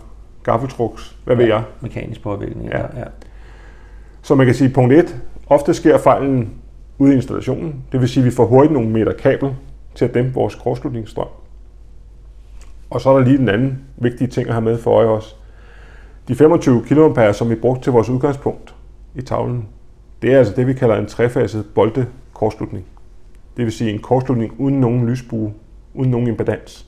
gaffeltruks, hvad ja, ved jeg. Mekanisk påvirkning, ja. ja. Så man kan sige, punkt 1, ofte sker fejlen ude i installationen. Det vil sige, at vi får hurtigt nogle meter kabel til at dæmpe vores kortslutningsstrøm. Og så er der lige den anden vigtige ting at have med for øje også. De 25 kA, som vi brugte til vores udgangspunkt i tavlen, det er altså det, vi kalder en trefaset boltekortslutning. Det vil sige en kortslutning uden nogen lysbue uden nogen impedans.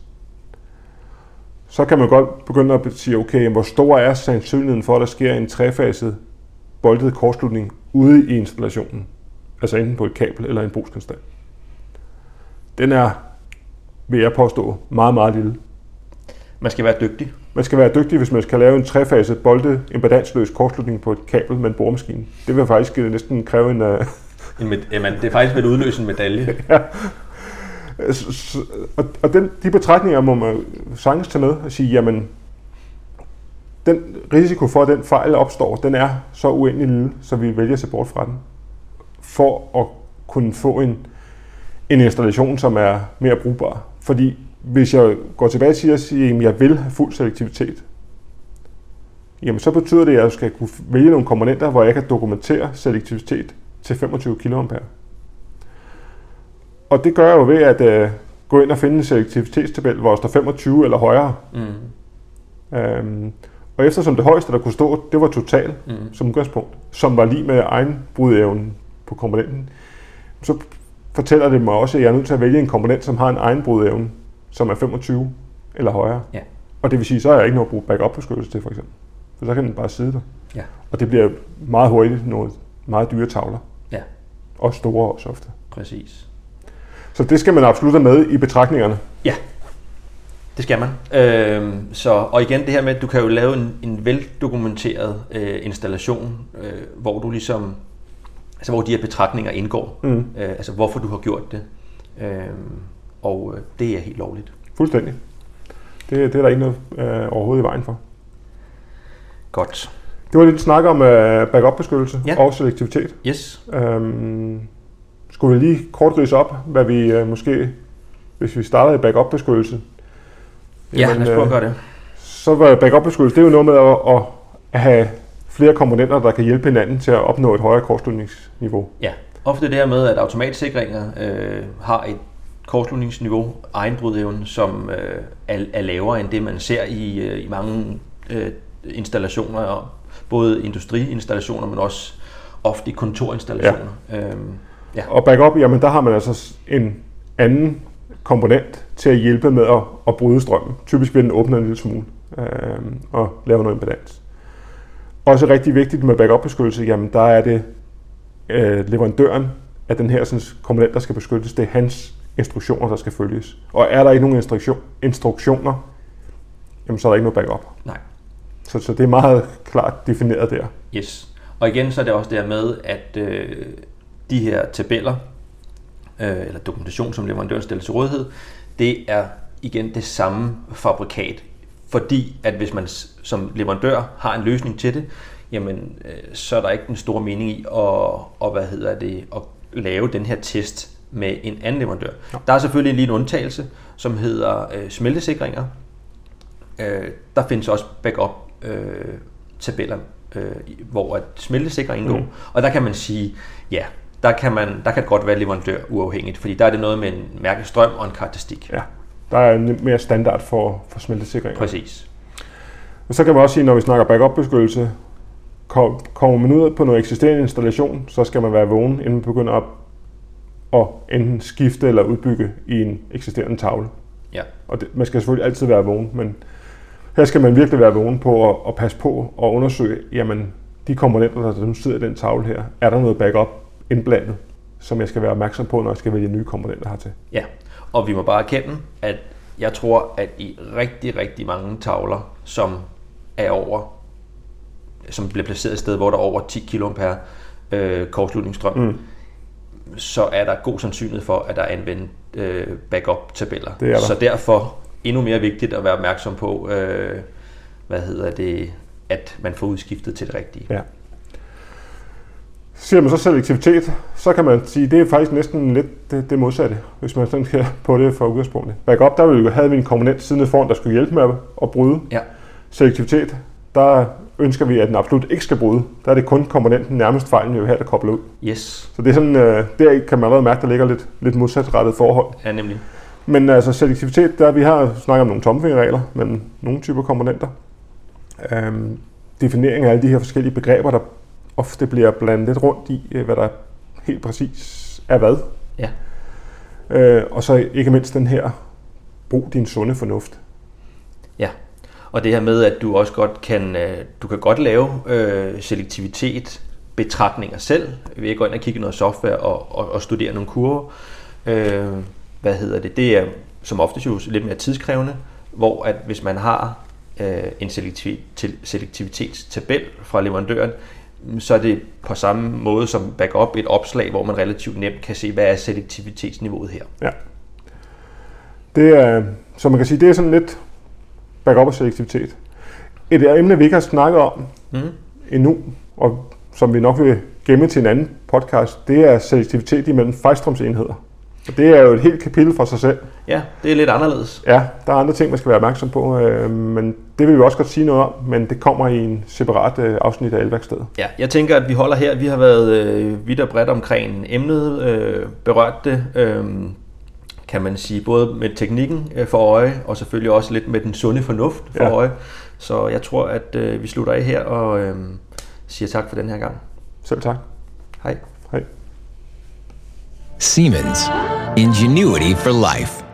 Så kan man godt begynde at sige, okay, hvor stor er sandsynligheden for, at der sker en trefaset boltet kortslutning ude i installationen? Altså enten på et kabel eller en brugskonstant. Den er, vil jeg påstå, meget, meget lille. Man skal være dygtig. Man skal være dygtig, hvis man skal lave en trefaset boltet impedansløs kortslutning på et kabel med en boremaskine. Det vil faktisk næsten kræve en... Uh... en med, jamen, det er faktisk ved at udløse en medalje. ja. Og, og den, de betragtninger må man sagtens tage med og sige, jamen, den risiko for, at den fejl opstår, den er så uendelig lille, så vi vælger at se bort fra den, for at kunne få en, en installation, som er mere brugbar. Fordi hvis jeg går tilbage til at sige, at jeg vil have fuld selektivitet, jamen så betyder det, at jeg skal kunne vælge nogle komponenter, hvor jeg kan dokumentere selektivitet til 25 kA. Og det gør jeg jo ved at øh, gå ind og finde en selektivitetstabel, hvor der står 25 eller højere. Mm. Øhm, og eftersom det højeste, der kunne stå, det var total mm. som udgangspunkt, som var lige med egen brudevnen på komponenten, så fortæller det mig også, at jeg er nødt til at vælge en komponent, som har en egen brudevne, som er 25 eller højere. Ja. Og det vil sige, så er jeg ikke noget at bruge backup-beskyttelse til, for eksempel. For så kan den bare sidde der. Ja. Og det bliver meget hurtigt nogle meget dyre tavler. Ja. Og store også ofte. Præcis. Så det skal man absolut have med i betragtningerne. Ja, det skal man. Øh, så, og igen det her med, at du kan jo lave en, en veldokumenteret øh, installation, øh, hvor du ligesom, altså hvor de her betragtninger indgår. Mm. Øh, altså hvorfor du har gjort det. Øh, og øh, det er helt lovligt. Fuldstændig. Det, det er der ikke noget øh, overhovedet i vejen for. Godt. Det var lidt snak om øh, backup-beskyttelse Ja. og selektivitet. Yes. Øhm, skulle vi lige kort rise op, hvad vi øh, måske, hvis vi starter i backup-beskyttelse, Ja, lad os prøve at gøre det. så var backup-beskyttelse, det er jo noget med at, at, at have flere komponenter, der kan hjælpe hinanden til at opnå et højere kortslutningsniveau. Ja, ofte det her med, at automatsikringer øh, har et kortslutningsniveau, egenbrudevne, som øh, er, er lavere end det, man ser i, øh, i mange øh, installationer, både industriinstallationer, men også ofte i kontorinstallationer. Ja. Øhm, ja. Og backup, jamen der har man altså en anden komponent til at hjælpe med at, at bryde strømmen. Typisk vil den åbne en lille smule øh, og lave noget impedans. Også rigtig vigtigt med backup-beskyttelse, jamen der er det øh, leverandøren af den her sådan, komponent, der skal beskyttes. Det er hans instruktioner, der skal følges. Og er der ikke nogen instruktion, instruktioner, jamen så er der ikke noget backup. Nej. Så, så det er meget klart defineret der. Yes. Og igen så er det også der med, at øh, de her tabeller, øh, eller dokumentation, som leverandøren stiller til rådighed, det er igen det samme fabrikat. Fordi at hvis man som leverandør har en løsning til det, jamen øh, så er der ikke den store mening i at, og, hvad hedder det, at lave den her test med en anden leverandør. Ja. Der er selvfølgelig lige en undtagelse, som hedder øh, smeltesikringer. Øh, der findes også backup øh, tabeller, øh, hvor at smeltesikring indgår. Mm. Og der kan man sige, ja, der kan, man, der kan det godt være leverandør uafhængigt, fordi der er det noget med en mærkestrøm og en karakteristik. Ja. Der er mere standard for, for smeltesikring. Præcis. Og så kan man også sige, når vi snakker backup-beskyttelse, kom, kommer man ud på noget eksisterende installation, så skal man være vågen, inden man begynder at, at enten skifte eller udbygge i en eksisterende tavle. Ja. Og det, man skal selvfølgelig altid være vågen, men her skal man virkelig være vågen på at, at passe på og undersøge, jamen de komponenter, der nu sidder i den tavle her, er der noget backup indblandet, som jeg skal være opmærksom på, når jeg skal vælge nye komponenter hertil. Ja, og vi må bare erkende, at jeg tror, at i rigtig, rigtig mange tavler, som er over, som bliver placeret et sted, hvor der er over 10 kA øh, kortslutningsstrøm, mm. Så er der god sandsynlighed for, at der er anvendt øh, backup-tabeller. Det er der. Så derfor endnu mere vigtigt at være opmærksom på, øh, hvad hedder det, at man får udskiftet til det rigtige. Ja. Siger man så selektivitet, så kan man sige, det er faktisk næsten lidt det, det modsatte, hvis man sådan skal på det fra udgangspunktet. Backup, der ville have vi en komponent siden foran, der skulle hjælpe med at, at bryde. Ja. Selektivitet, der ønsker vi, at den absolut ikke skal bryde. Der er det kun komponenten nærmest fejlen, vi vil have, der kobler ud. Yes, Så det er sådan, øh, der kan man allerede mærke, der ligger lidt, lidt modsatrettet forhold. er nemlig. Men altså selektivitet, der vi har snakket om nogle tommelfingerregler mellem nogle typer komponenter. Øhm, definering af alle de her forskellige begreber, der ofte bliver blandet lidt rundt i, øh, hvad der helt præcis er hvad. Ja. Øh, og så ikke mindst den her, brug din sunde fornuft. Ja, og det her med, at du også godt kan, øh, du kan godt lave øh, selektivitet betragtninger selv, ved at gå ind og kigge noget software og, og, og studere nogle kurver. Øh, hvad hedder det? Det er som oftest jo lidt mere tidskrævende, hvor at hvis man har øh, en selektiv, til, selektivitetstabel fra leverandøren, så er det på samme måde som backup et opslag, hvor man relativt nemt kan se, hvad er selektivitetsniveauet her. Ja. Det er, så man kan sige, det er sådan lidt backup og selektivitet. Et emne, vi ikke har snakket om Mm. endnu, og som vi nok vil gemme til en anden podcast, det er selektivitet imellem fejlstrømsenheder. Og det er jo et helt kapitel for sig selv. Ja, det er lidt anderledes. Ja, der er andre ting, man skal være opmærksom på, øh, men det vil vi også godt sige noget om, men det kommer i en separat øh, afsnit af Elværkstedet. Ja, jeg tænker, at vi holder her. Vi har været øh, vidt og bredt omkring emnet, øh, berørt det, øh, kan man sige, både med teknikken øh, for øje, og selvfølgelig også lidt med den sunde fornuft for Ja. øje. Så jeg tror, at øh, vi slutter af her og øh, siger tak for den her gang. Selv tak. Hej. Hej. Siemens. Ingenuity for life.